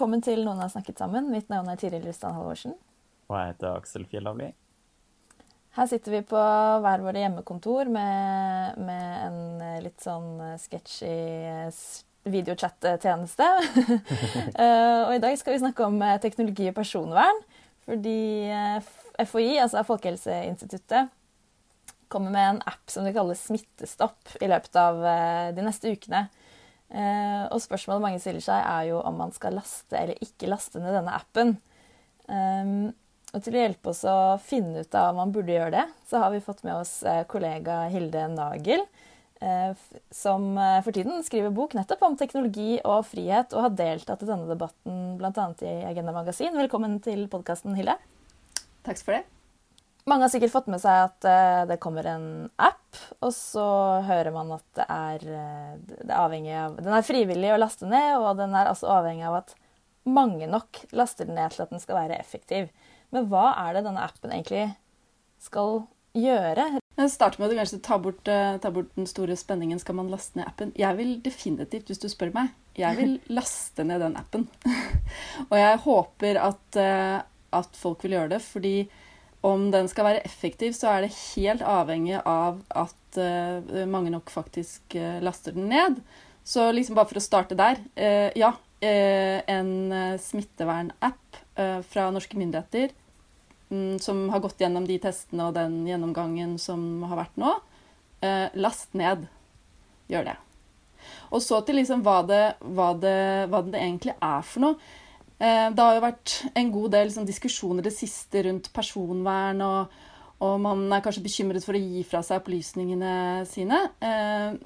Velkommen til Noen har snakket sammen. Mitt navn er Tiril Rustad Halvorsen. Og jeg heter Aksel Fjellavli. Her sitter vi på hver våre hjemmekontor med, med en eh, litt sånn eh, sketchy eh, videochat-tjeneste. Og i dag skal vi snakke om teknologi og personvern. Fordi FHI, altså Folkehelseinstituttet, kommer med en app som de kaller Smittestopp i løpet av de neste ukene. Eh, og spørsmålet mange stiller seg, er jo om man skal laste eller ikke laste ned denne appen. Um, og til å hjelpe oss å finne ut av om man burde gjøre det, så har vi fått med oss eh, kollega Hilde Nagel, eh, som eh, for tiden skriver bok nettopp om teknologi og frihet, og har deltatt i denne debatten bl.a. i Agenda Magasin. Velkommen til podkasten, Hilde. Takk for det. Mange har sikkert fått med seg at eh, det kommer en app, og så hører man at det er, eh, det er av Den er frivillig å laste ned, og den er altså avhengig av at mange nok laster den ned til at den skal være effektiv. Men hva er det denne appen egentlig skal gjøre? Jeg starter med å kanskje ta bort, eh, ta bort den store spenningen. Skal man laste ned appen? Jeg vil definitivt, hvis du spør meg, jeg vil laste ned den appen. og jeg håper at, at folk vil gjøre det, fordi om den skal være effektiv, så er det helt avhengig av at uh, mange nok faktisk uh, laster den ned. Så liksom bare for å starte der. uh, ja, en smittevernapp fra norske myndigheter um, som har gått gjennom de testene og den gjennomgangen som har vært nå. Last ned. Gjør det. Og så til liksom hva det, hva det, hva det egentlig er for noe. Eh, det har jo vært en god del liksom, diskusjoner det siste rundt personvern, og, og man er kanskje bekymret for å gi fra seg opplysningene sine. Eh,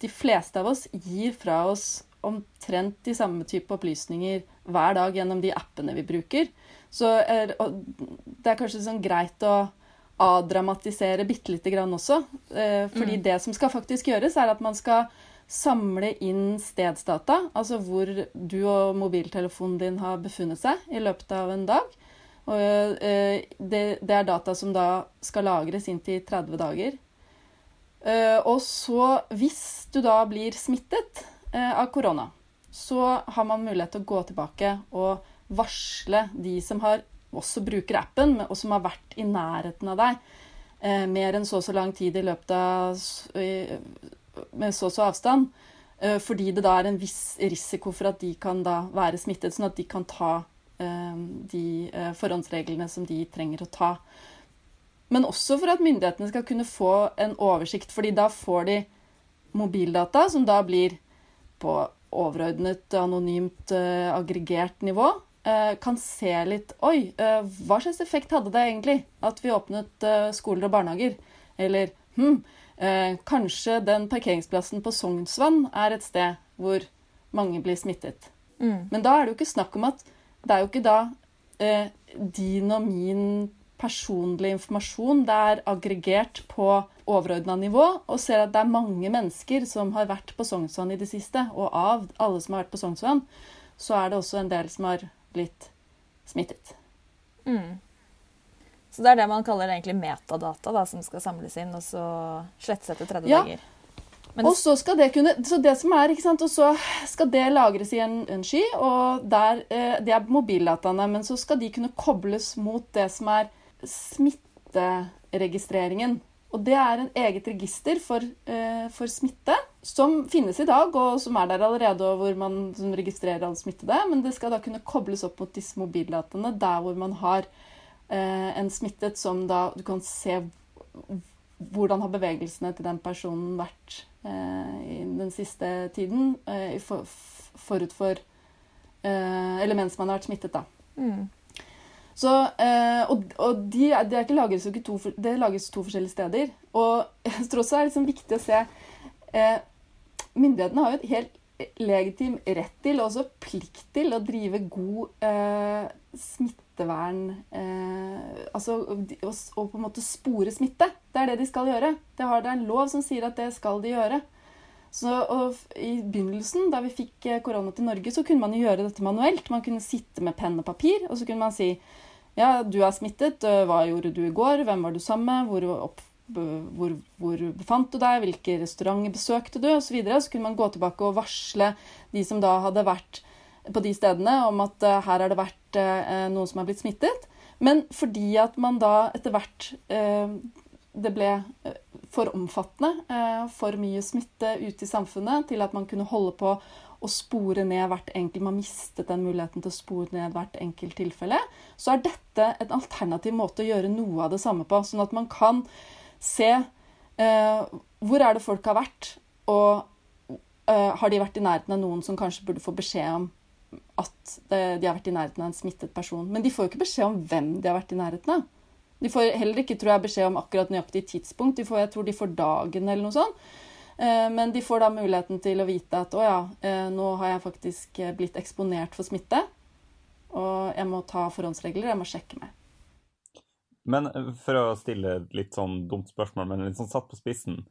de fleste av oss gir fra oss omtrent de samme type opplysninger hver dag gjennom de appene vi bruker. Så er, og det er kanskje sånn greit å avdramatisere bitte lite grann også. Fordi fordi det som skal faktisk gjøres, er at man skal samle inn stedsdata, altså hvor du og mobiltelefonen din har befunnet seg i løpet av en dag. Og eh, det, er data som da skal lagres inntil 30 dager. Eh, og så, hvis du da blir smittet eh, av korona, så har man mulighet til å gå tilbake og varsle de som har, også bruker appen, og som har vært i nærheten av deg mer enn så og så lang tid i løpet av med så og så avstand. eh, Fordi det da er en viss risiko for at de kan da være smittet, sånn at de kan ta eh, de eh, forhåndsreglene som de trenger å ta. Men også for at myndighetene skal kunne få en oversikt, fordi da får de mobildata, som da blir på overordnet, anonymt, aggregert nivå. kan se litt Oi, hva slags effekt hadde det egentlig at vi åpnet skoler og barnehager? Eller hm, eh, kanskje den parkeringsplassen på Sognsvann er et sted hvor mange blir smittet. Mm. Men da er det jo ikke snakk om at det er jo ikke da eh, din og min personlig informasjon. Det er aggregert på overordna nivå, og ser at det er mange mennesker som har vært på Sognsvann i det siste. Og av alle som har vært på Sognsvann, så er det også en del som har blitt smittet. Mm. Så det er det man kaller egentlig metadata, da, som skal samles inn og så slettes etter 30 Ja. dager. Men Og så skal det kunne Så det som er, ikke sant, og så skal det lagres i en, en sky, og der eh, Det er mobildataene, men så skal de kunne kobles mot det som er smitteregistreringen. Og det er en eget register for, eh, for smitte, som finnes i dag, og som er der allerede, og hvor man som registrerer alle smittede. Men det skal da kunne kobles opp mot disse mobildataene der hvor man har eh, en smittet som da du kan se hvordan har bevegelsene til den personen vært eh, i den siste tiden, eh, for, forut for eh, Eller mens man har vært smittet, da. mm. Så, eh, og og de, de er ikke lages to, det lages to forskjellige steder. Og jeg tror også det er liksom viktig å se eh, Myndighetene har jo et helt legitim rett til, og også plikt til, å drive god eh, smittevern eh, Altså s- og på en måte spore smitte. Det er det de skal gjøre. Det, har, det er en lov som sier at det skal de gjøre. Så, I begynnelsen, da vi fikk eh, korona til Norge, så kunne man jo gjøre dette manuelt. Man kunne sitte med penn og papir, og så kunne man si ja, du er smittet. øh, Hva gjorde du i går? Hvem var du sammen med? Hvor, opp, hvor, hvor befant du deg? Hvilke restauranter besøkte du? Og så, så kunne man gå tilbake og varsle de som da hadde vært på de stedene, om at øh, her har det vært øh, noen som er blitt smittet. Men fordi at man da etter hvert det ble for omfattende, for mye smitte ute i samfunnet, til at man kunne holde på å spore ned hvert enkelt Man mistet den muligheten til å spore ned hvert enkelt tilfelle. Så er dette en alternativ måte å gjøre noe av det samme på. Sånn at man kan se eh, hvor er det folk har vært, og eh, har de vært i nærheten av noen som kanskje burde få beskjed om at de har vært i nærheten av en smittet person. Men de får jo ikke beskjed om hvem de har vært i nærheten av. De får heller ikke tror jeg, beskjed om akkurat nøyaktig tidspunkt. De får, jeg tror de får dagen eller noe sånt. Eh, Men de får da muligheten til å vite at å ja, eh, nå har jeg faktisk eh, blitt eksponert for smitte. Og jeg må ta forhåndsregler, jeg må sjekke meg. Men for å stille et litt sånn dumt spørsmål, men litt sånn satt på spissen.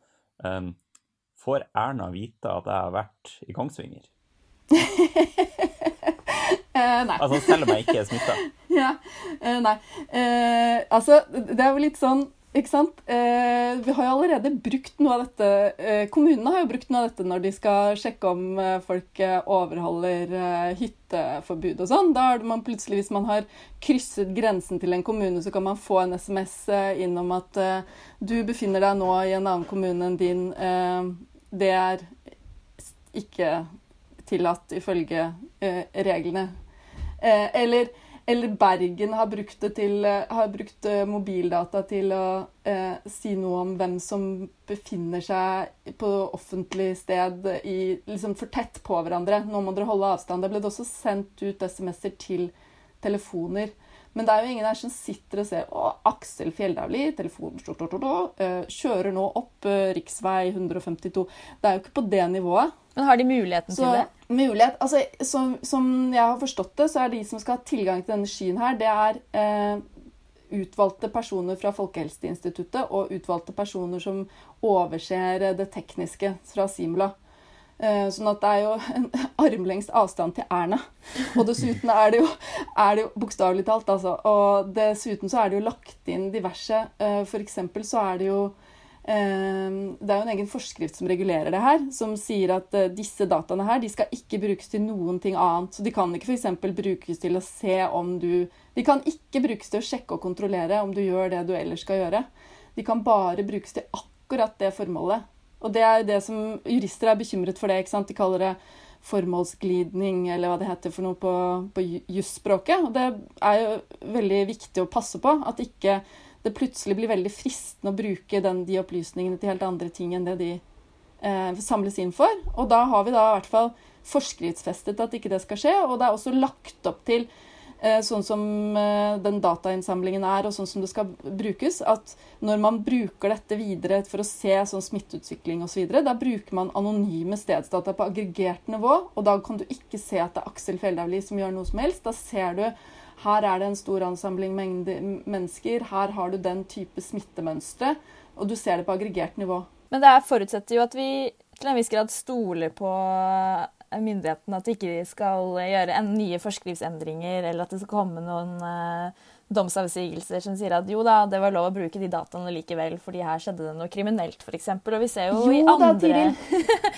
får Erna vite at jeg har vært i Kongsvinger? Eh, nei. Altså selv om jeg ikke er smitta? Ja, eh, nei. Eh, altså, det er jo litt sånn ikke sant? Eh, vi har jo allerede brukt noe av dette eh, Kommunene har jo brukt noe av dette når de skal sjekke om eh, folk overholder hytteforbud og sånn. Da har man plutselig, hvis man har krysset grensen til en kommune, så kan man få en SMS inn om at du befinner deg nå i en annen kommune enn din. Det er ikke tillatt ifølge eh, reglene. Eh, eller, eller Bergen har brukt, til, eh, har brukt eh, mobildata til å eh, si noe om hvem som befinner seg på offentlig sted i, liksom for tett på hverandre. Nå må dere holde avstand. Det ble det også sendt ut SMS-er til telefoner. Men det er jo ingen her som sitter og ser å, Aksel Fjelldavli, telefonen eh, kjører nå opp rv. riksvei 152. Det er jo ikke på det nivået. Men har de muligheten Så til det? mulighet, altså som, som jeg har forstått det, så er de som skal ha tilgang til denne skyen her, det er eh, utvalgte personer fra Folkehelseinstituttet og utvalgte personer som overser det tekniske fra Simula. Eh, sånn at det er jo en armlengdes avstand til Erna. Og dessuten er det jo, er det jo bokstavelig talt, altså. Og dessuten så er det jo lagt inn diverse eh, For eksempel så er det jo det er jo en egen forskrift som regulerer det her, som sier at eh, disse dataene her de skal ikke brukes til noen ting annet. Så de kan ikke f.eks. brukes til å se om du De kan ikke brukes til å sjekke og kontrollere om du gjør det du ellers skal gjøre. De kan bare brukes til akkurat det formålet. Og det er det som jurister er bekymret for det. ikke sant? De kaller det formålsglidning, eller hva det heter for noe på, på jusspråket. Og det er jo veldig viktig å passe på at ikke det plutselig blir veldig fristende å bruke den, de opplysningene til helt andre ting enn det de eh, samles inn for. Og da har vi da i hvert fall forskriftsfestet at ikke det skal skje, og det er også lagt opp til eh, sånn som eh, den datainnsamlingen er, og sånn som det skal brukes, at når man bruker dette videre for å se sånn smitteutvikling osv., da bruker man anonyme stedsdata på aggregert nivå, og da kan du ikke se at det er Aksel Fjelldavli som gjør noe som helst. Da ser du her er det en stor ansamling mennesker, her har du den type smittemønstre, og du ser det på aggregert nivå. Men det er forutsetter jo at vi til en viss grad stoler på myndighetene, at de ikke skal gjøre en, nye forskriftsendringer, eller at det skal komme noen eh, domsavsigelser som sier at jo da, det var lov å bruke de dataene likevel, fordi her skjedde det noe kriminelt, f.eks. Og vi ser jo, i Jo da, Tiril.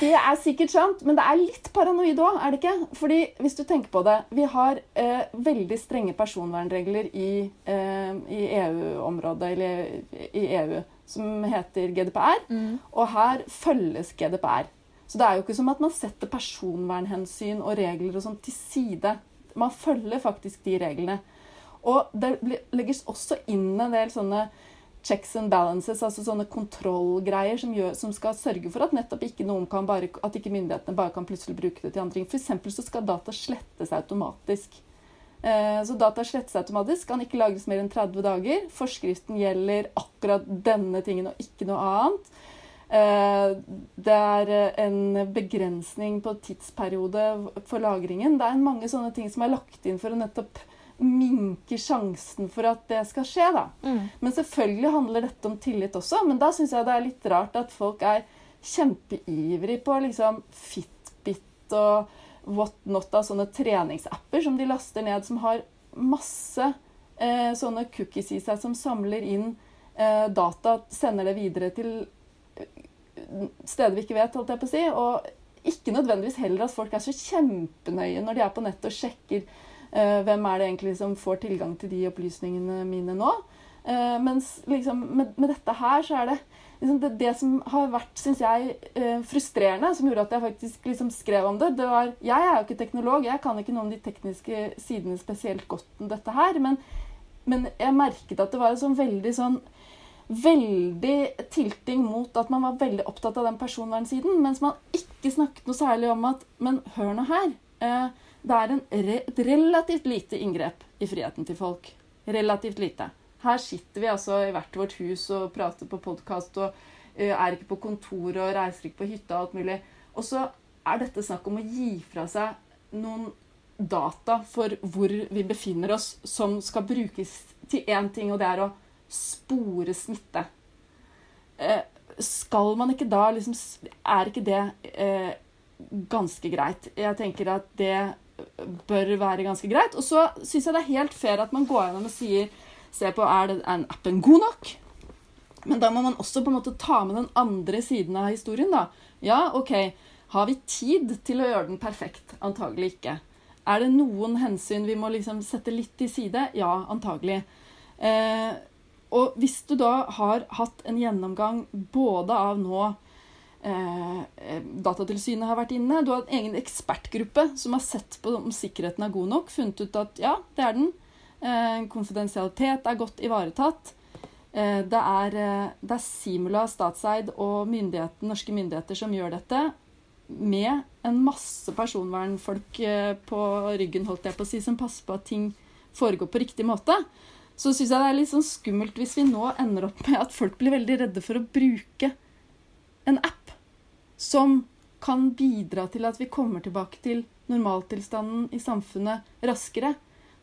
Det er sikkert sant, men det er litt paranoid òg, er det ikke? Fordi hvis du tenker på det, vi har eh, veldig strenge personvernregler i, eh, i EU-området, eller i EU, som heter GDPR. Og her følges GDPR. Så det er jo ikke som at man setter personvernhensyn og regler og sånn til side. Man følger faktisk de reglene. Og det legges også inn en del sånne checks and balances, altså sånne kontrollgreier som, gjør, som skal sørge for at nettopp ikke noen kan bare, at ikke myndighetene bare kan plutselig bruke det til andre ting. Eksempel så skal data slettes automatisk. Eh, så data slettes automatisk, kan ikke lagres mer enn 30 dager. Forskriften gjelder akkurat denne tingen og ikke noe annet. Eh, det er en begrensning på tidsperiode for lagringen. Det er mange sånne ting som er lagt inn for å nettopp minke sjansen for at det skal skje. da. Mm. Men selvfølgelig handler dette om tillit også. Men da syns jeg det er litt rart at folk er kjempeivrig på liksom Fitbit og whatnot av sånne treningsapper som de laster ned, som har masse eh, sånne cookies i seg som samler inn eh, data, sender det videre til eh, steder vi ikke vet, holdt jeg på å si. Og ikke nødvendigvis heller at folk er så kjempenøye når de er på nettet og sjekker uh, hvem er det egentlig som får tilgang til de opplysningene mine nå. Uh, mens liksom, med, med, dette her så er det liksom det, det, som har vært, syns jeg, uh, frustrerende, som gjorde at jeg faktisk liksom skrev om det, det var Jeg er jo ikke teknolog, jeg kan ikke noe om de tekniske sidene spesielt godt om dette her, men, men jeg merket at det var en sånn veldig sånn Veldig tilting mot at man var veldig opptatt av den personvernsiden, mens man ikke snakket noe særlig om at Men hør nå her. Eh, det er re, et relativt lite inngrep i friheten til folk. Relativt lite. Her sitter vi altså i hvert vårt hus og prater på podkast og uh, er ikke på kontor og reiser ikke på hytta og alt mulig. Og så er dette snakk om å gi fra seg noen data for hvor vi befinner oss, som skal brukes til én ting, og det er å spore smitte. Uh, skal man ikke da liksom Er ikke det uh, ganske greit? Jeg tenker at det bør være ganske greit. Og så syns jeg det er helt fair at man går gjennom og sier se på er den appen god nok. Men da må man også på en måte ta med den andre siden av historien. da. Ja, OK, har vi tid til å gjøre den perfekt? Antagelig ikke. Er det noen hensyn vi må liksom sette litt til side? Ja, antagelig. Eh, og hvis du da har hatt en gjennomgang både av nå eh, Datatilsynet har vært inne, du har en egen ekspertgruppe som har sett på om sikkerheten er god nok, funnet ut at ja, det er den. Eh, konfidensialitet er godt ivaretatt. Eh, det er, eh, det er Simula statseid og myndigheter, norske myndigheter som gjør dette med en masse personvernfolk på ryggen, holdt jeg på å si, som passer på at ting foregår på riktig måte. Så syns jeg det er litt sånn skummelt hvis vi nå ender opp med at folk blir veldig redde for å bruke en app som kan bidra til at vi kommer tilbake til normaltilstanden i samfunnet raskere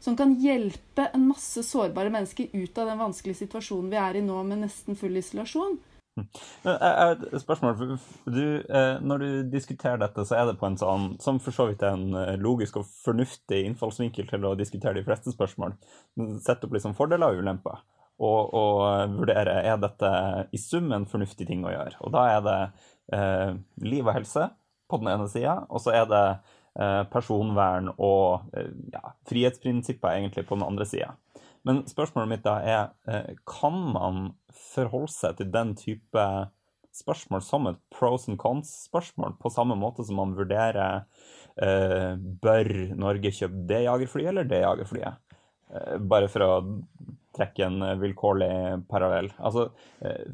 som kan hjelpe en masse sårbare mennesker ut av den vanskelige situasjonen vi er i nå, med nesten full isolasjon. Jeg et spørsmål. Du, eh, når du diskuterer dette, så er det på en sånn, som for så vidt er en eh, logisk og fornuftig innfallsvinkel til å diskutere de fleste spørsmål. Sett opp liksom fordeler og ulemper. Og, og eh, vurdere er dette i sum en fornuftig ting å gjøre. Og da er det eh, liv og helse på den ene sida, og så er det Eh, personvern og eh, ja, frihetsprinsipper egentlig på den andre sida. Men spørsmålet mitt da er eh, kan man forholde seg til den type spørsmål som et pros and cons-spørsmål, på samme måte som man vurderer eh, bør Norge kjøpe det jagerflyet eller det jagerflyet? Eh, bare for å trekke en vilkårlig parallell. Altså, eh,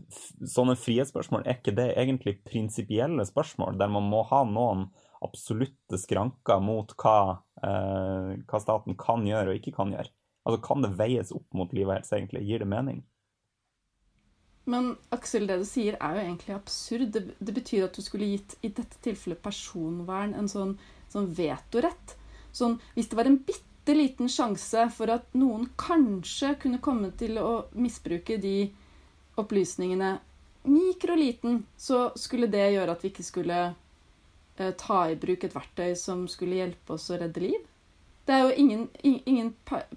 sånne frihetsspørsmål, er ikke det egentlig prinsipielle spørsmål der man må ha noen absolutte skranker mot hva, hva, staten kan gjøre og ikke kan gjøre. Altså Kan det veies opp mot liv og helse, egentlig? Gir det mening? Men Aksel, det du sier er jo egentlig absurd. Det, det betyr at du skulle gitt i dette tilfellet personvern en sånn, sånn vetorett. Sånn, hvis det var en bitte liten sjanse for at noen kanskje kunne komme til å misbruke de opplysningene mikroliten, så skulle det gjøre at vi ikke skulle Eh, ta i bruk et verktøy som skulle hjelpe oss å redde liv. Det er jo ingen, ingen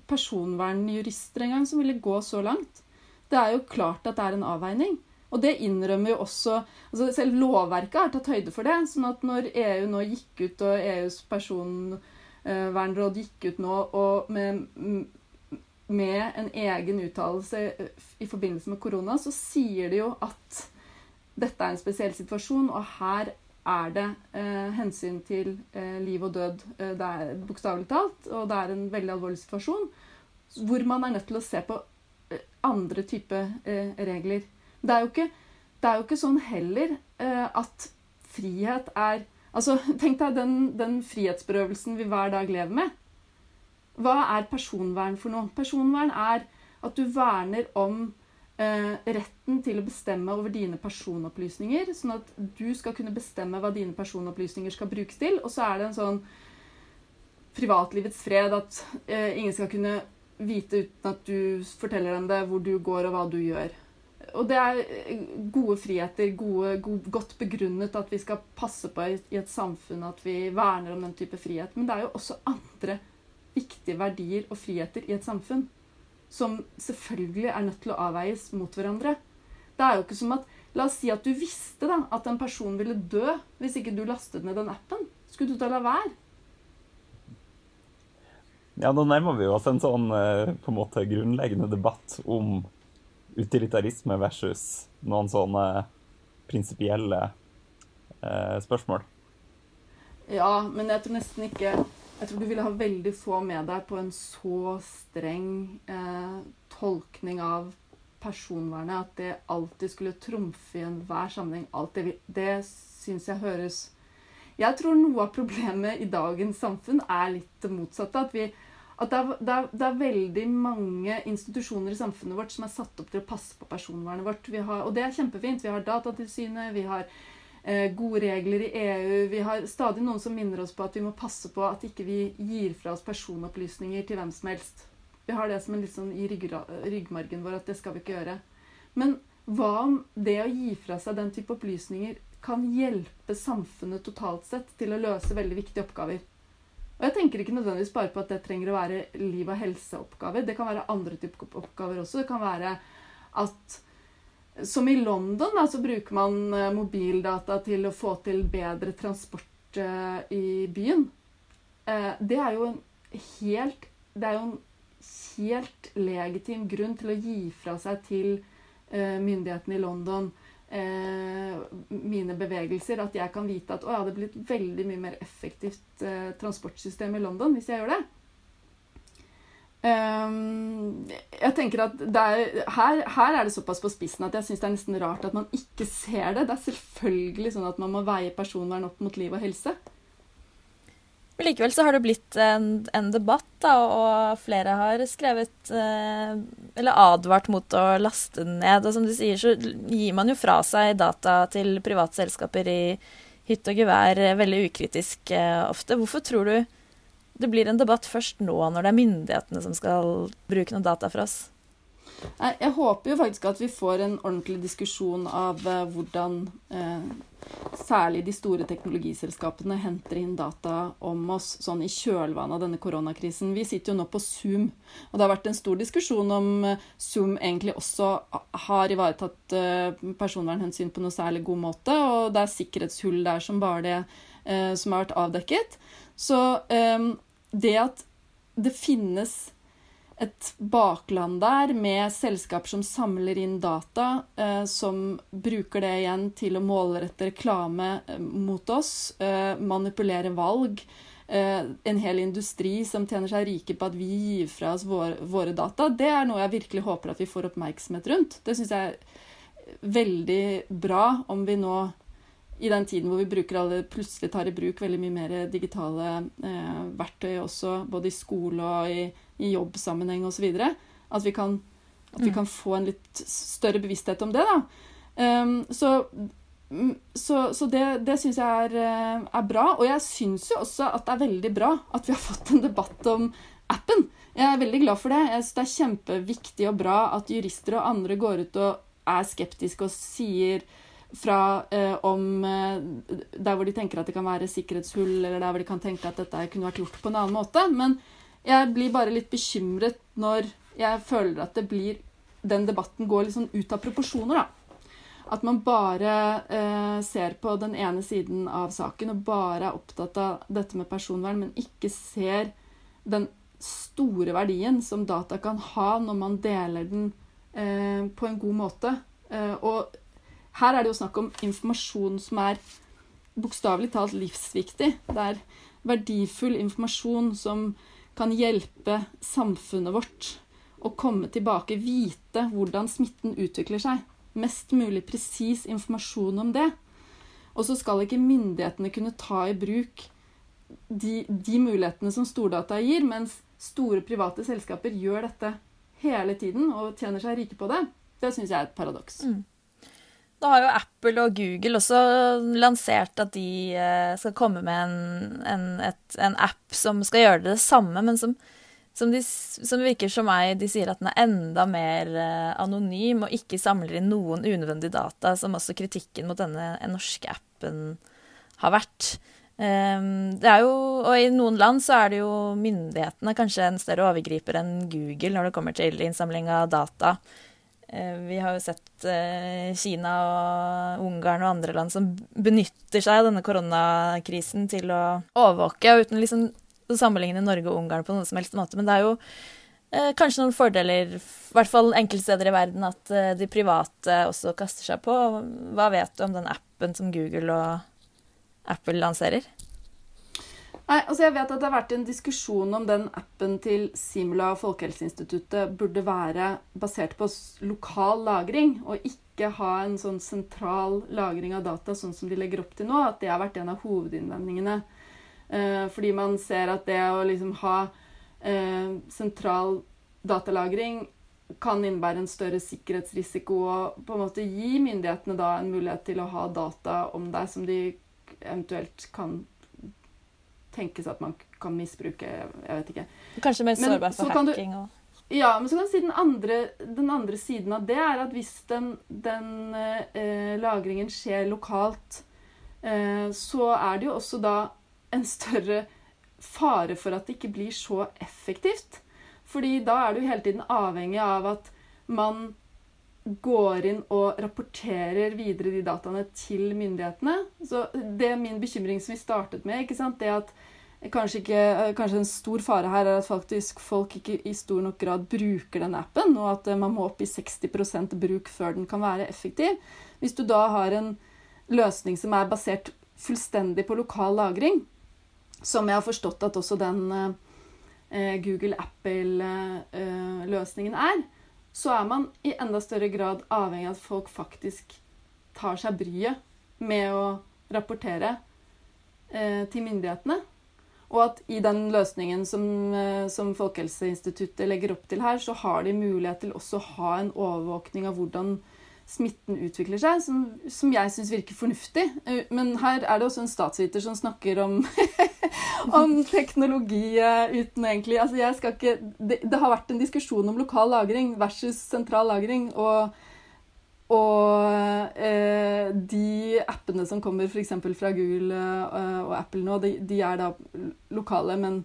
personvernjurister engang som ville gå så langt. Det er jo klart at det er en avveining. Og det innrømmer jo også altså Selv lovverket har tatt høyde for det. sånn at når EU nå gikk ut, og EUs personvernråd gikk ut nå og med, med en egen uttalelse i forbindelse med korona, så sier de jo at dette er en spesiell situasjon, og her er det eh, hensyn til eh, liv og død. Eh, det er bokstavelig talt, og det er en veldig alvorlig situasjon hvor man er nødt til å se på eh, andre typer eh, regler. Det er, ikke, det er, jo ikke, sånn heller eh, at frihet er Altså, tenk deg den, den frihetsberøvelsen vi hver dag lever med. hva er personvern for noe? Personvern er at du verner om retten til å bestemme over dine personopplysninger, sånn at du skal kunne bestemme hva dine personopplysninger skal brukes til. Og så er det en sånn privatlivets fred at eh, ingen skal kunne vite uten at du forteller dem det, hvor du går og hva du gjør. Og det er eh, gode friheter, gode, god, godt begrunnet at vi skal passe på i et samfunn at vi verner om den type frihet. Men det er jo også andre viktige verdier og friheter i et samfunn som selvfølgelig er nødt til å avveies mot hverandre. Det er jo ikke som at La oss si at du visste da, at en person ville dø hvis ikke du lastet ned den appen. Skulle du da la være? Ja, nå nærmer vi oss en sånn eh, på en måte grunnleggende debatt om utilitarisme versus noen sånne prinsipielle eh, spørsmål. Ja, men jeg tror nesten ikke Jeg tror du ville ha veldig få med deg på en så streng eh, tolkning av personvernet at det alltid skulle trumfe i enhver sammenheng. Alt det det syns jeg høres Jeg tror noe av problemet i dagens samfunn er litt det motsatte. At vi at det er, det, er, det er, veldig mange institusjoner i samfunnet vårt som er satt opp til å passe på personvernet vårt. Har, og det er kjempefint. Vi har Datatilsynet, vi har gode regler i EU. Vi har stadig noen som minner oss på at vi må passe på at ikke vi gir fra oss personopplysninger til hvem som helst. Vi har det som en litt sånn i ryggmargen vår at det skal vi ikke gjøre. Men hva om det å gi fra seg den type opplysninger kan hjelpe samfunnet totalt sett til å løse veldig viktige oppgaver? Og jeg tenker ikke nødvendigvis bare på at det trenger å være liv- og helseoppgaver. Det kan være andre typer oppgaver også. Det kan være at som i London da, så bruker man eh, mobildata til å få til bedre transport uh, i byen. Uh, det er jo en helt Det er jo en helt legitim grunn til å gi fra seg til uh, myndighetene i London eh, mine bevegelser, at jeg kan vite at å, jeg hadde blitt veldig mye mer effektivt eh, transportsystem i London hvis jeg gjør det. Um, jeg tenker at er, her, her, er det såpass på spissen at jeg syns det er nesten rart at man ikke ser det. Det er selvfølgelig sånn at man må veie personvern opp mot liv og helse. Men likevel så har det blitt en, en debatt, da, og flere har skrevet eh, Eller advart mot å laste den ned. Og som du sier, så gir man jo fra seg data til private selskaper i hytt og gevær eh, veldig ukritisk eh, ofte. Hvorfor tror du det blir en debatt først nå, når det er myndighetene som skal bruke noen data for oss? Jeg håper jo faktisk at vi får en ordentlig diskusjon av uh, hvordan eh, særlig de store teknologiselskapene henter inn data om oss sånn i kjølvannet av denne koronakrisen. Vi sitter jo nå på Zoom, og det har vært en stor diskusjon om uh, Zoom egentlig også har ivaretatt personvernhensyn på noe særlig god måte, og det er sikkerhetshull der som bare det som har vært avdekket. Så um, det at det finnes et bakland der med selskaper som samler inn data, eh, som bruker det igjen til å målrette reklame eh, mot oss, eh, manipulere valg. En hel industri som tjener seg rike på at vi gir fra oss våre data. Det er noe jeg virkelig håper at vi får oppmerksomhet rundt. Det syns jeg er veldig bra om vi nå i den tiden hvor vi bruker alle, plutselig tar i bruk veldig mye mer digitale eh, verktøy også, både i skole og i i jobbsammenheng osv. At, vi kan, at vi mm. kan få en litt større bevissthet om det. da. Um, så, mm, så, så, det, det syns jeg er, eh, er, bra. Og jeg syns jo også at det er veldig bra at vi har fått en debatt om appen. Jeg er veldig glad for det. Jeg synes Det er kjempeviktig og bra at jurister og andre går ut og er skeptiske og sier fra eh, om eh, der hvor de tenker at det kan være sikkerhetshull, eller der hvor de kan tenke at dette kunne vært gjort på en annen måte. Men jeg blir bare litt bekymret når jeg føler at det blir Den debatten går litt sånn ut av proporsjoner, da. At man bare eh, ser på den ene siden av saken og bare er opptatt av dette med personvern, men ikke ser den store verdien som data kan ha når man deler den eh, på en god måte. Eh, og her er det jo snakk om informasjon som er bokstavelig talt livsviktig. Det er verdifull informasjon som kan hjelpe samfunnet vårt å komme tilbake, vite hvordan smitten utvikler seg. Mest mulig presis informasjon om det. Og så skal ikke myndighetene kunne ta i bruk de, de mulighetene som stordata gir, mens store private selskaper gjør dette hele tiden og tjener seg rike på det, det syns jeg er et paradoks. Mm. Da har jo Apple og Google også lansert at de eh, skal komme med en, en, et, en app som skal gjøre det samme, men som, som, de, som, virker som meg De sier at den er enda mer eh, anonym og ikke samler inn noen unødvendige data, som også kritikken mot denne norske appen har vært. Um, det er jo, og I noen land så er det jo myndighetene kanskje en større overgriper enn Google når det kommer til innsamling av data. Uh, vi har jo sett uh, Kina og Ungarn og andre land som benytter seg av denne koronakrisen til å overvåke, uten liksom å sammenligne Norge og Ungarn på noen som helst måte. Men det er jo uh, kanskje noen fordeler, i hvert fall enkelte steder i verden, at de private også kaster seg på. Hva vet du om den appen som Google og Apple lanserer? Nei, altså Jeg vet at det har vært en diskusjon om den appen til Simula og Folkehelseinstituttet burde være basert på lokal lagring, og ikke ha en sånn sentral lagring av data, sånn som de legger opp til nå. At det har vært en av hovedinnvendingene. Eh, fordi man ser at det å liksom ha eh, sentral datalagring kan innebære en større sikkerhetsrisiko og på en måte gi myndighetene da en mulighet til å ha data om deg som de eventuelt kan tenkes at man kan misbruke. Jeg vet ikke. Kanskje mer sårbar for hacking og ja, men så kan du si den andre, den andre siden av det er at hvis den, den eh, lagringen skjer lokalt, eh, så er det jo også da en større fare for at det ikke blir så effektivt. Fordi da er du hele tiden avhengig av at man går inn og rapporterer videre de dataene til myndighetene. Så det er min bekymring som vi startet med, ikke sant? det at kanskje, ikke, kanskje en stor fare her er at faktisk folk ikke i stor nok grad bruker den appen, og at man må opp i 60% bruk før den kan være effektiv. Hvis du da har en løsning som er basert fullstendig på lokal lagring, som jeg har forstått at også den eh, eh, er, så er man i enda større grad avhengig av at folk faktisk tar seg bryet med å rapportere eh, til myndighetene. Og at i den løsningen som, eh, som, Folkehelseinstituttet legger opp til her, så har de mulighet til også å ha en overvåkning av hvordan smitten utvikler seg, som, som jeg syns virker fornuftig. Eh, men her er det også en statsviter som snakker om, om teknologi uten egentlig altså jeg skal ikke, det, det, har vært en diskusjon om lokal lagring versus sentral lagring. og og eh, de appene som kommer f.eks. fra Google eh, og Apple nå, de, de, er da lokale. Men,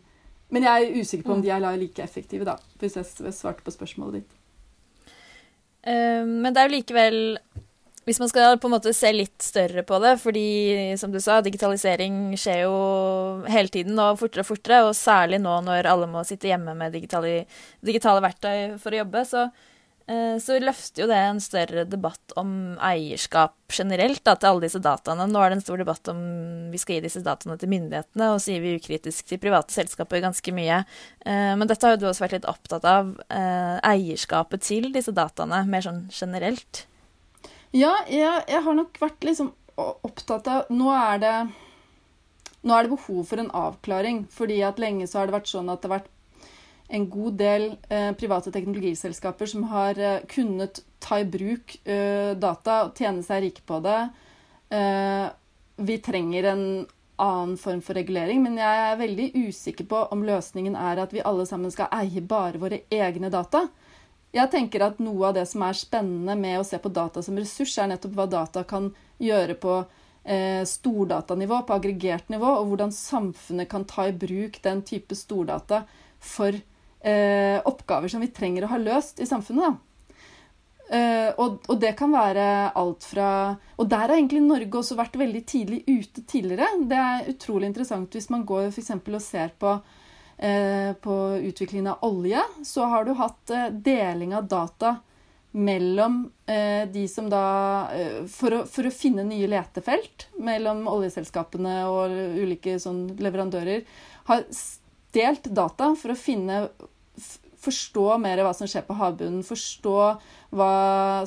men, jeg er usikker på om de er like effektive, da, hvis jeg svarte på spørsmålet ditt. Ehm, men det er jo likevel Hvis man skal på en måte se litt større på det, fordi som du sa, digitalisering skjer jo hele tiden og fortere og fortere, og særlig nå når alle må sitte hjemme med digitale, digitale verktøy for å jobbe, så så løfter jo det en større debatt om eierskap generelt da, til alle disse dataene. Nå er det en stor debatt om vi skal gi disse dataene til myndighetene, og så gir vi ukritisk til private selskaper ganske mye. Eh, men dette har jo du også vært litt opptatt av. Eh, eierskapet til disse dataene, mer sånn generelt. Ja, jeg, jeg har nok vært liksom opptatt av Nå er det nå er det behov for en avklaring. fordi at lenge så har det vært sånn at det har vært en god del eh, private teknologiselskaper som har eh, kunnet ta i bruk eh, data og tjene seg rike på det. Eh, vi trenger en annen form for regulering, men jeg er veldig usikker på om løsningen er at vi alle sammen skal eie bare våre egne data. Jeg tenker at Noe av det som er spennende med å se på data som ressurs, er nettopp hva data kan gjøre på eh, stordatanivå, på aggregert nivå, og hvordan samfunnet kan ta i bruk den type stordata for eh, oppgaver som vi trenger å ha løst i samfunnet. Eh, og, og, det kan være alt fra Og der har egentlig Norge også vært veldig tidlig ute tidligere. Det er utrolig interessant hvis man går for og ser på, eh, på utviklingen av olje. Så har du hatt eh, deling av data mellom eh, de som da for å, for, å, finne nye letefelt mellom oljeselskapene og ulike sånn leverandører, har delt data for å finne forstå mer hva som skjer på havbunnen. Forstå hva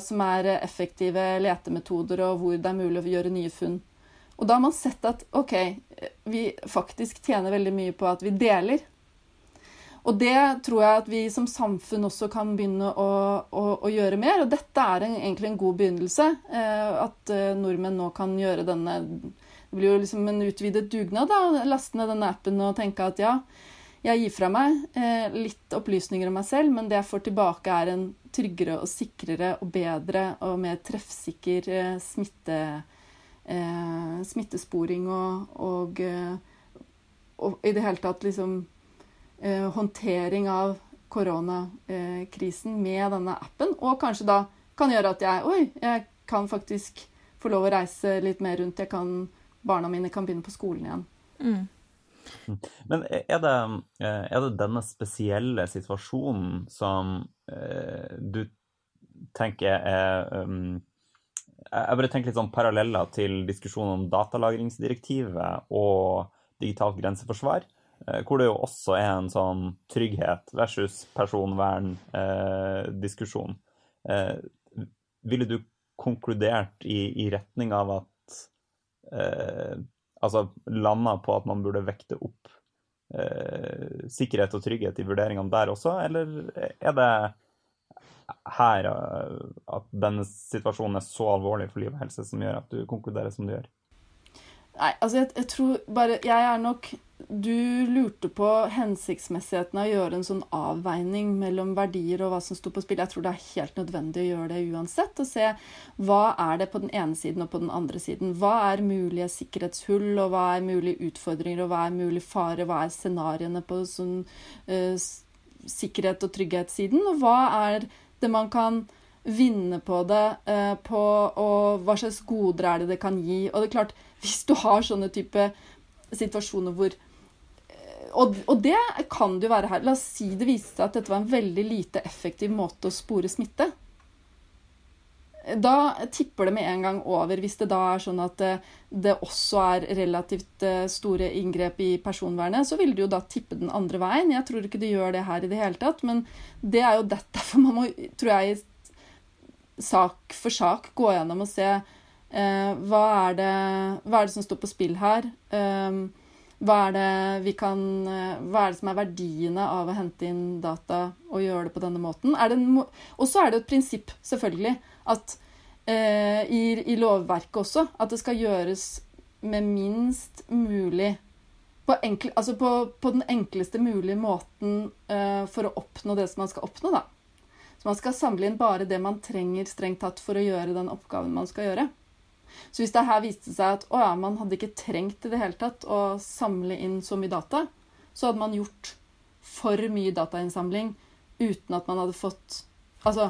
som er effektive letemetoder, og hvor det er mulig å gjøre nye funn. Og da har man sett at OK, vi faktisk tjener veldig mye på at vi deler. og det tror jeg at vi som samfunn også kan begynne å, å, å gjøre mer. Og dette er en, egentlig en god begynnelse. Eh, at eh, nordmenn nå kan gjøre denne Det blir jo liksom en utvidet dugnad, da. Laste ned denne appen og tenke at ja, jeg gir fra meg eh, litt opplysninger om meg selv, men det jeg får tilbake, er en tryggere og sikrere og bedre og mer treffsikker eh, smitte, eh, smittesporing og, og, eh, og, i det hele tatt liksom eh, håndtering av koronakrisen med denne appen. Og kanskje da kan gjøre at jeg Oi, jeg kan faktisk få lov å reise litt mer rundt. Jeg kan, barna mine kan begynne på skolen igjen. Mm. Men er det, eh, er det, denne spesielle situasjonen som eh, du tenker er um, Jeg bare tenker litt sånn paralleller til diskusjonen om datalagringsdirektivet og digitalt grenseforsvar. Eh, hvor det jo også er en sånn trygghet versus personvern-diskusjon. Eh, eh, ville du konkludert i, i retning av at eh, Altså landa på at man burde vekte opp eh, sikkerhet og trygghet i vurderingene der også, eller er det her at denne situasjonen er så alvorlig for liv og helse som gjør at du konkluderer som du gjør? Nei, altså jeg, jeg tror bare Jeg er nok du lurte på hensiktsmessigheten av å gjøre en sånn avveining mellom verdier og hva som sto på spill. Jeg tror det er helt nødvendig å gjøre det uansett. Og se hva er det på den ene siden og på den andre siden. Hva er mulige sikkerhetshull, og hva er mulige utfordringer, og hva er mulig fare? Hva er scenarioene på sånn uh, sikkerhet- og trygghetssiden? Og hva er det man kan vinne på det, uh, på, og hva slags goder er det det kan gi? Og det er klart, hvis du har sånne type situasjoner hvor og, og, det kan det jo være her. La oss si det viste seg at dette var en veldig lite effektiv måte å spore smitte. Da tipper det med en gang over, hvis det da er sånn at det, det også er relativt eh, store inngrep i personvernet, så vil det jo da tippe den andre veien. Jeg tror ikke det gjør det her i det hele tatt, men det er jo derfor man må, tror jeg, sak for sak gå gjennom og se eh, hva, er det, hva er det som står på spill her. Eh, hva er, kan, eh, hva er det som er verdiene av å hente inn data og gjøre det på denne måten? Og så er det et prinsipp, selvfølgelig, at eh, i, i, lovverket også, at det skal gjøres med minst mulig på, enkl, altså på, på den enkleste mulige måten uh, for å oppnå det som man skal oppnå, da. Så man skal samle inn bare det man trenger strengt tatt for å gjøre den oppgaven man skal gjøre. Så hvis det her viste seg at å ja, man hadde ikke trengt i det hele tatt å samle inn så mye data, så hadde man gjort for mye datainnsamling uten at man hadde fått Altså,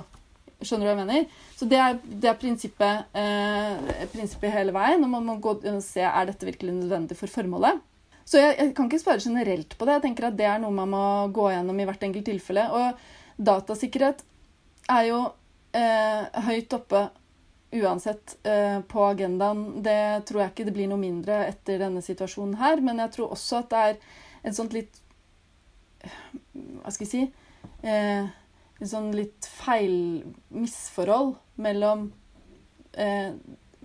skjønner du hva jeg mener? Så det er, det er prinsippet, eh, prinsippet, hele veien. Og man må gå og se er dette virkelig nødvendig for formålet. Så jeg, jeg, kan ikke svare generelt på det. Jeg tenker at Det er noe man må gå gjennom i hvert enkelt tilfelle. Og datasikkerhet er jo eh, høyt oppe uansett eh, på agendaen. Det tror jeg ikke det blir noe mindre etter denne situasjonen her. Men jeg tror også at det er et sånt litt Hva skal jeg si eh, Et sånn litt feil misforhold mellom eh,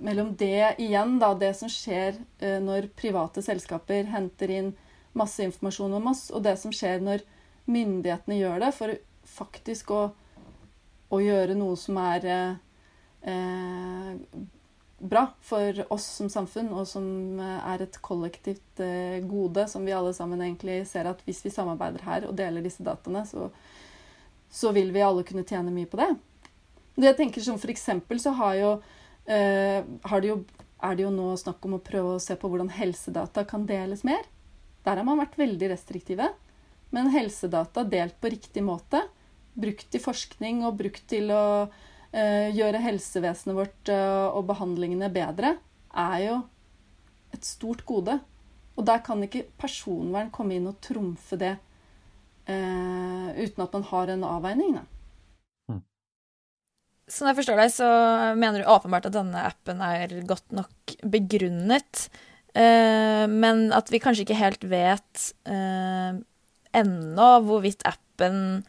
mellom det igjen, da, det som skjer eh, når private selskaper henter inn masse informasjon om oss, og det som skjer når myndighetene gjør det for faktisk å, å gjøre noe som er eh, bra for oss som samfunn, og som eh, er et kollektivt eh, gode, som vi alle sammen egentlig ser at hvis vi samarbeider her og deler disse dataene, så, så vil vi alle kunne tjene mye på det. Det jeg tenker som For eksempel så har jo, eh, har det jo, er det jo nå snakk om å prøve å se på hvordan helsedata kan deles mer. Der har man vært veldig restriktive. Men helsedata delt på riktig måte, brukt i forskning og brukt til å Eh, gjøre helsevesenet vårt eh, og behandlingene bedre, er jo et stort gode. Og der kan ikke personvern komme inn og trumfe det eh, uten at man har en avveining. Da. Mm. Sånn jeg forstår deg, så mener du åpenbart at denne appen er godt nok begrunnet. Eh, men at vi kanskje ikke helt vet eh, ennå hvorvidt appen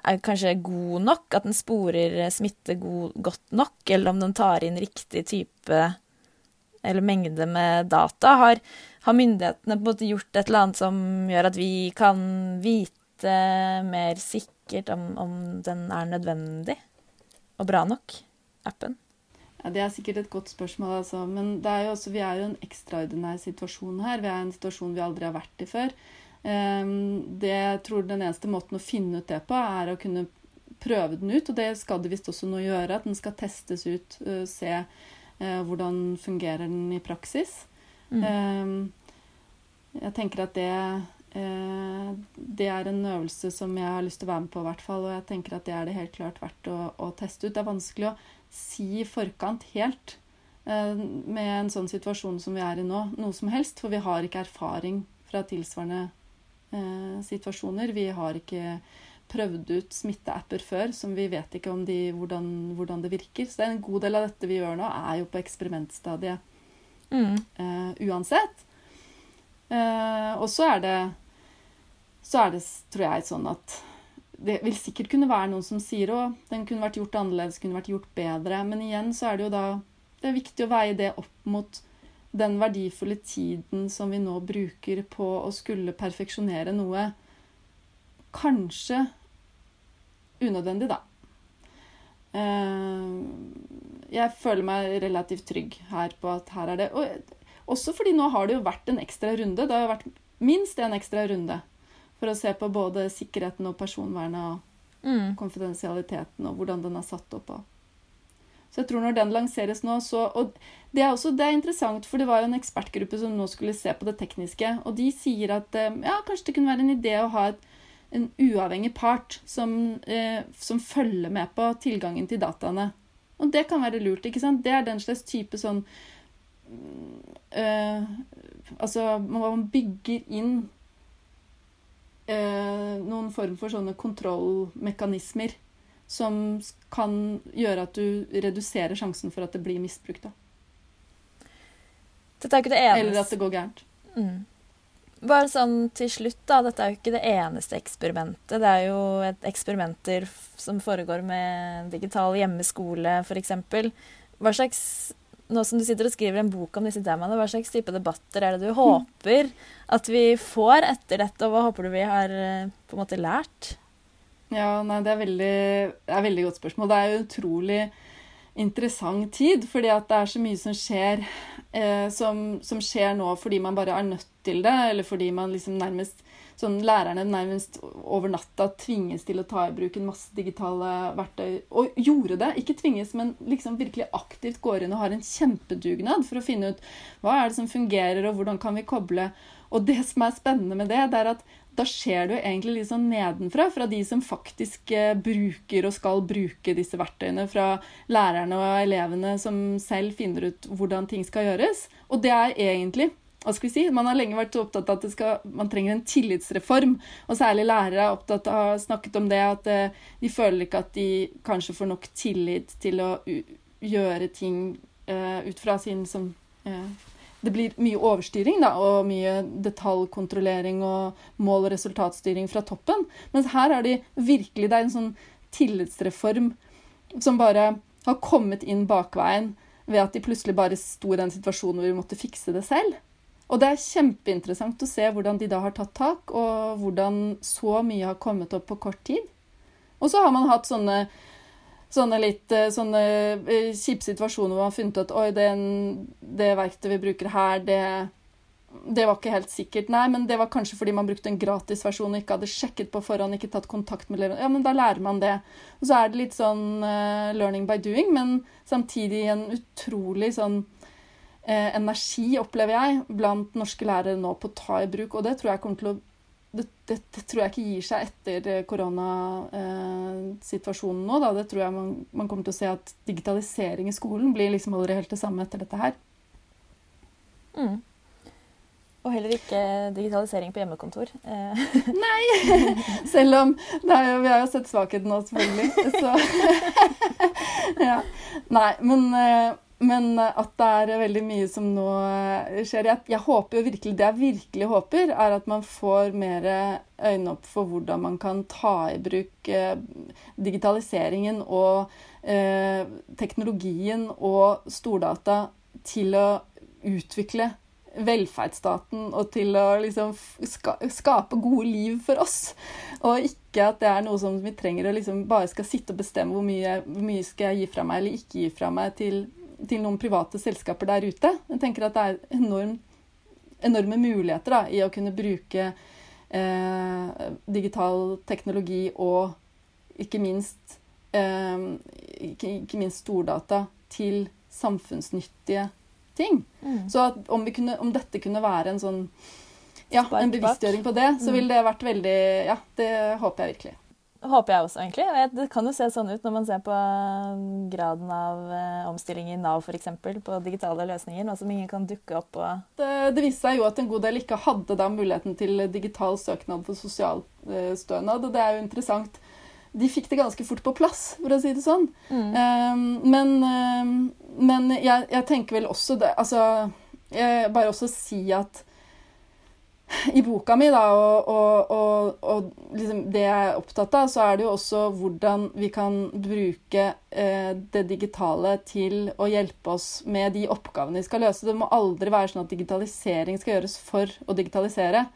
er kanskje god nok, at den sporer smitte god, godt nok, eller om den tar inn riktig type eller mengde med data. Har, har myndighetene på en måte gjort et eller annet som gjør at vi kan vite mer sikkert om, om den er nødvendig og bra nok, appen? Ja, Det er sikkert et godt spørsmål, altså. Men er også, vi er jo i en ekstraordinær situasjon her. Vi er i en situasjon vi aldri har vært i før. Ehm, det jeg tror den eneste måten å finne ut det på, er å kunne prøve den ut. Og det skal det visst også nå gjøre. At den skal testes ut, se hvordan fungerer den i praksis. Mm. Um, jeg tenker at det det er en øvelse som jeg har lyst til å være med på, i hvert fall. Og jeg tenker at det er det helt klart verdt å, å teste ut. Det er vanskelig å si i forkant helt med en sånn situasjon som vi er i nå, noe som helst. For vi har ikke erfaring fra tilsvarende situasjoner. Vi har ikke prøvd ut smitteapper før som vi vet ikke om de, hvordan, hvordan, det virker. Så det er en god del av dette vi gjør nå, er jo på eksperimentstadiet mm. uh, uansett. Uh, og så er det så er det, tror jeg, sånn at det vil sikkert kunne være noen som sier at den kunne vært gjort annerledes, kunne vært gjort bedre. Men igjen så er det jo da det er viktig å veie det opp mot den verdifulle tiden som vi nå bruker på å skulle perfeksjonere noe. Kanskje unødvendig, da. Eh, jeg føler meg relativt trygg her på at her er det og Også fordi nå har det jo vært en ekstra runde. Det har jo vært minst en ekstra runde for å se på både sikkerheten og personvernet og mm. konfidensialiteten og hvordan den er satt opp. Så jeg tror når den lanseres nå, så Og det er også det er interessant, for det var jo en ekspertgruppe som nå skulle se på det tekniske, og de sier at eh, ja, kanskje det kunne være en idé å ha et en uavhengig part som, eh, som, følger med på tilgangen til dataene. Og det kan være lurt. ikke sant? Det er den slags type sånn øh, Altså, man bygger inn øh, noen form for sånne kontrollmekanismer som kan gjøre at du reduserer sjansen for at det blir misbrukt. da. Dette er ikke det eneste. Eller at det går gærent. Mm. Bare sånn til slutt, da. Dette er jo ikke det eneste eksperimentet. Det er jo eksperimenter som foregår med digital hjemmeskole, f.eks. Hva slags Nå som du sitter og skriver en bok om disse temaene, hva slags type debatter er det du håper at vi får etter dette, og hva håper du vi har eh, på en måte lært? Ja, nei, det er veldig, det er veldig godt spørsmål. Det er jo utrolig interessant tid, fordi at det er så mye som skjer eh, som, som, skjer nå fordi man bare er nødt til det, eller fordi man liksom nærmest sånn Lærerne nærmest over natta tvinges til å ta i bruk en masse digitale verktøy. Og gjorde det. Ikke tvinges, men liksom virkelig aktivt går inn og har en kjempedugnad for å finne ut hva er det som fungerer, og hvordan kan vi koble. Og det som er spennende med det, det er at da skjer det jo egentlig litt sånn nedenfra, fra de som faktisk eh, bruker og skal bruke disse verktøyene, fra lærerne og elevene som selv finner ut hvordan ting skal gjøres. Og det er egentlig hva skal vi si, Man har lenge vært opptatt av at skal, man trenger en tillitsreform. Og særlig lærere er opptatt av, har snakket om det, at eh, de føler ikke at de kanskje får nok tillit til å gjøre ting uh, ut fra sin som uh, det blir mye overstyring da, og mye detaljkontrollering og mål- og resultatstyring fra toppen. Mens her er de virkelig Det er en sånn tillitsreform som bare har kommet inn bakveien ved at de plutselig bare sto i den situasjonen hvor de måtte fikse det selv. Og det er kjempeinteressant å se hvordan de da har tatt tak, og hvordan så mye har kommet opp på kort tid. Og så har man hatt sånne sånne litt eh, eh, kjipe situasjoner hvor man har funnet at oi, den, det verktøyet vi bruker her, det, det var ikke helt sikkert. Nei, men det var kanskje fordi man brukte en gratisversjon og ikke hadde sjekket på forhånd, ikke tatt kontakt med eleven. Ja, men da lærer man det. Og så er det litt sånn uh, learning by doing, men samtidig en utrolig sånn energi, opplever jeg, blant norske lærere nå på å ta i bruk. Og det tror jeg kommer til å det, det, det, tror jeg ikke gir seg etter eh, koronasituasjonen nå. Da. Det tror jeg man, man, kommer til å se at digitalisering i skolen blir liksom aldri helt det samme etter dette her. Mm. Og heller ikke digitalisering på hjemmekontor. Eh. Nei! Selv om er, Vi har jo sett svakheten nå, selvfølgelig. Så ja. Nei, men eh, men eh, at det er veldig mye som nå eh, skjer. Jeg, jeg, håper virkelig, Det jeg virkelig håper, er at man får mer øyne opp for hvordan man kan ta i bruk eh, digitaliseringen og eh, teknologien og stordata til å utvikle velferdsstaten og til å liksom ska, skape gode liv for oss. Og ikke at det er noe som vi trenger å liksom bare skal sitte og bestemme hvor mye, hvor mye skal jeg gi fra meg eller ikke gi fra meg til, til noen private selskaper der ute. Jeg tenker at det er enorm, enorme muligheter da, i å kunne bruke eh, digital teknologi og ikke minst, eh, ikke, ikke minst stordata til samfunnsnyttige ting. Mm. Så om, vi kunne, om dette kunne være en sånn ja, en bevisstgjøring på det, så Mm. ville det vært veldig Ja, det håper jeg virkelig. Håper jeg også, egentlig. Og Det kan jo se sånn ut når man ser på um, graden av eh, omstilling i Nav f.eks. på digitale løsninger, nå som ingen kan dukke opp og Det, det viste seg jo at en god del ikke hadde da muligheten til digital søknad for sosialstønad, og det er jo interessant. De fikk det ganske fort på plass, for å si det sånn. Um, men um, men jeg, jeg tenker vel også det Altså, jeg bare også si at i boka mi, da, og, og, og, og liksom det jeg er opptatt av, så er det jo også hvordan vi kan bruke eh, det digitale til å hjelpe oss med de oppgavene vi skal løse. Det må aldri være sånn at digitalisering skal gjøres for å digitalisere.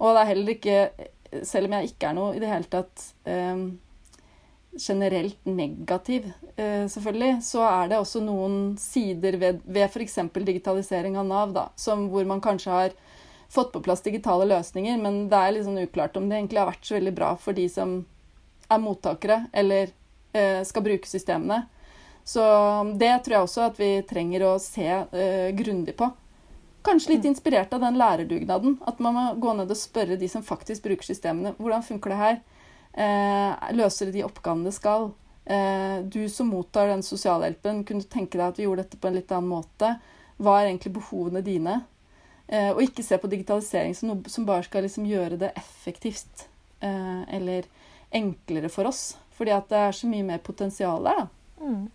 Og det er heller ikke, selv om jeg ikke er noe i det hele tatt eh, generelt negativ, eh, selvfølgelig, så er det også noen sider ved, ved f.eks. digitalisering av Nav, da, som, hvor man kanskje har fått på plass digitale løsninger, men det er litt sånn uklart om det egentlig har vært så veldig bra for de som er mottakere eller eh, skal bruke systemene. Så det tror jeg også at vi trenger å se eh, grundig på. Kanskje litt inspirert av den lærerdugnaden. At man må gå ned og spørre de som faktisk bruker systemene. Hvordan funker det her? Eh, løser det de oppgavene det skal? Eh, du som mottar den sosialhjelpen, kunne du tenke deg at vi gjorde dette på en litt annen måte? Hva er egentlig behovene dine? Eh, og ikke se på digitalisering som noe som bare skal liksom gjøre det effektivt eh, eller enklere for oss. Fordi at det er så mye mer potensial der, da. Mm.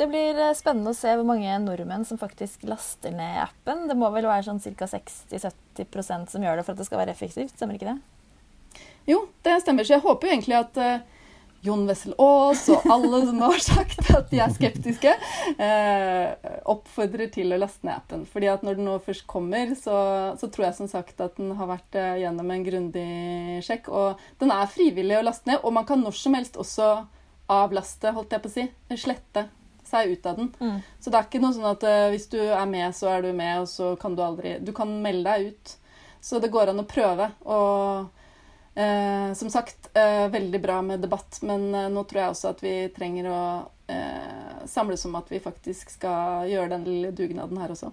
Det blir eh, spennende å se hvor mange nordmenn som faktisk laster ned appen. Det må vel være sånn ca. 60-70% som gjør det for at det skal være effektivt, stemmer ikke det? Jo, det stemmer. Så jeg håper jo egentlig at Jon Wessel Aas og alle som har sagt at de er skeptiske, eh, oppfordrer til å laste ned appen. Fordi at når den nå først kommer, så, så tror jeg som sagt at den har vært eh, gjennom en grundig sjekk. Og den er frivillig å laste ned, og man kan når som helst også avlaste, holdt jeg på å si. Slette seg ut av den. Mm. Så det er ikke noe sånn at eh, hvis du er med, så er du med, og så kan du aldri Du kan melde deg ut. Så det går an å prøve. Og eh, som sagt, eh, veldig bra med debatt, men eh, nå tror jeg også at vi trenger å eh, samles om at vi faktisk skal gjøre den lille dugnaden her også.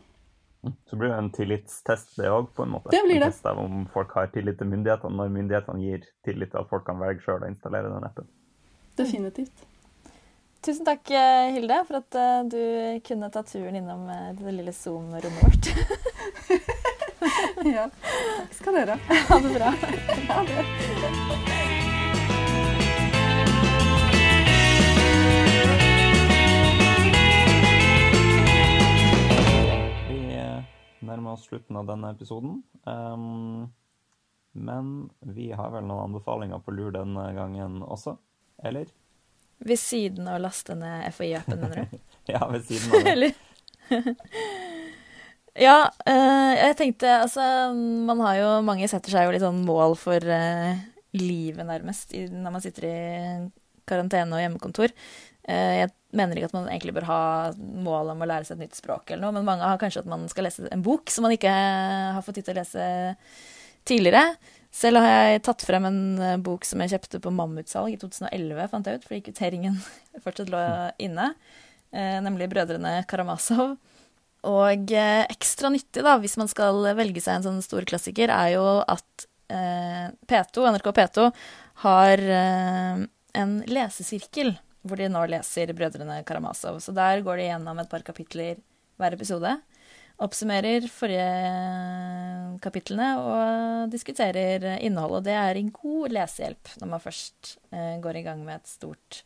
Så blir det en tillitstest, det òg, på en måte. Det blir det. En test av om folk har tillit til myndighetene, når myndighetene gir tillit til at folk kan velge sjøl å installere den appen. Definitivt. Tusen takk, eh, Hilde, for at eh, du kunne ta turen innom det lille Zoom-rommet vårt. Ja, takk skal dere ha. Ha det bra. Ha det. Vi nærmer oss slutten av denne episoden. Um, men vi har vel noen anbefalinger på lur denne gangen også? Eller? Ved siden av å laste ned FHI-appen, mener du? Ja, ved siden av det. Ja, eh, jeg tenkte altså Man har jo Mange setter seg jo litt sånn mål for eh, livet, nærmest, når man sitter i karantene og hjemmekontor. Eh, jeg mener ikke at man egentlig bør ha mål om å lære seg et nytt språk, eller noe, men mange har kanskje at man skal lese en bok som man ikke har fått tid til å lese tidligere. Selv har jeg tatt frem en bok som jeg kjøpte på mammutsalg i 2011, fant jeg ut, fordi kvitteringen fortsatt lå inne, nemlig Brødrene Karamazov. Og eh, ekstra nyttig, da, hvis man skal velge seg en sånn stor klassiker, er jo at eh, P2, NRK P2 har eh, en lesesirkel hvor de nå leser Brødrene Karamazov. Så der går de gjennom et par kapitler hver episode. Oppsummerer forrige kapitlene og diskuterer innholdet. Og det er en god lesehjelp når man først går i gang med et stort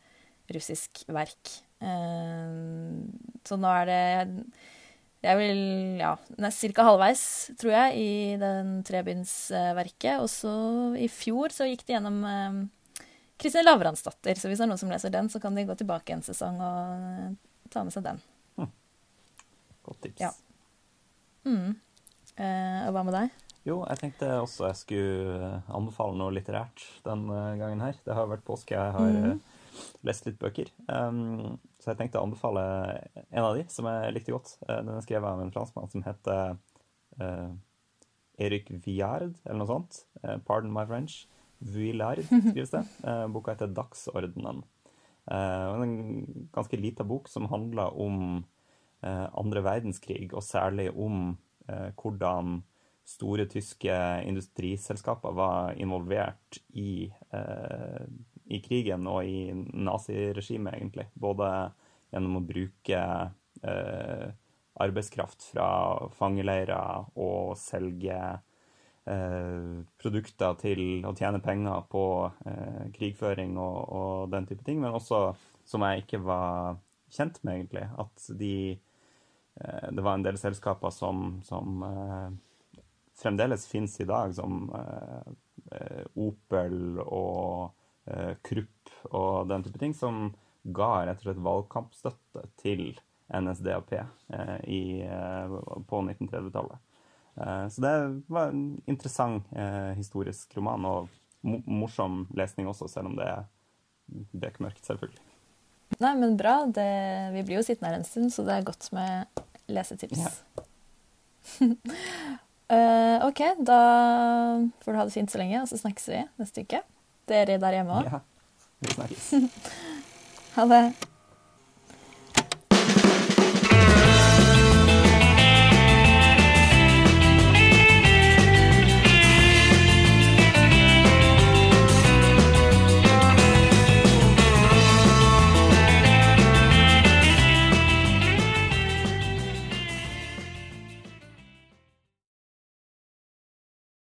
russisk verk. Så nå er det jeg vil, ja, ca. halvveis, tror jeg, i den trebindsverket. Og så i fjor så gikk det gjennom eh, Kristin Lavransdatter. Så hvis det er noen som leser den, så kan de gå tilbake en sesong og eh, ta med seg den. Godt tips. Ja. Mm. Eh, og hva med deg? Jo, jeg tenkte også jeg skulle anbefale noe litterært denne gangen her. Det har vært påske, jeg har mm. lest litt bøker. Um, så jeg tenkte å anbefale en av de som jeg likte godt. Den er skrevet av en franskmann som heter uh, Eric Viard, eller noe sånt. Uh, pardon my French. Vuillard, skrives det. Uh, boka heter 'Dagsordenen'. Uh, en ganske lita bok som handler om andre verdenskrig, og særlig om hvordan store tyske industriselskaper var involvert i, i krigen og i naziregimet, egentlig. Både gjennom å bruke arbeidskraft fra fangeleirer og selge Eh, produkter til å tjene penger på eh, krigføring og, og, den type ting, men også som jeg ikke var kjent med, egentlig. At de eh, Det var en del selskaper som, som fremdeles finnes i dag, som Opel og Krupp og den type ting, som ga rett og slett valgkampstøtte til NSDAP i, på 1930-tallet. Eh, så det var en interessant eh, historisk roman, og morsom lesning også, selv om det er bekmørkt, selvfølgelig. Nei, men bra. Det, vi blir jo sittende her en stund, så det er godt med lesetips. Ja. OK, da får du ha det fint så lenge, og så snakkes vi neste uke. Dere der hjemme òg. Ja, vi snakkes. ha det.